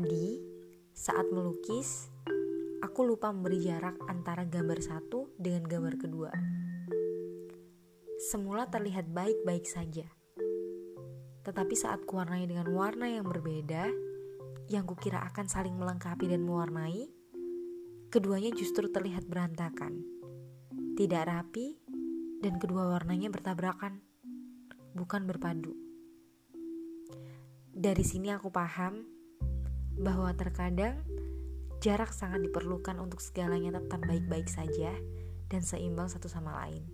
Saat melukis, aku lupa memberi jarak antara gambar satu dengan gambar kedua. Semula terlihat baik-baik saja. Tetapi saat kuwarnai dengan warna yang berbeda, yang kukira akan saling melengkapi dan mewarnai, keduanya justru terlihat berantakan. Tidak rapi, dan kedua warnanya bertabrakan, bukan berpadu. Dari sini aku paham bahwa terkadang jarak sangat diperlukan untuk segalanya tetap baik-baik saja dan seimbang satu sama lain.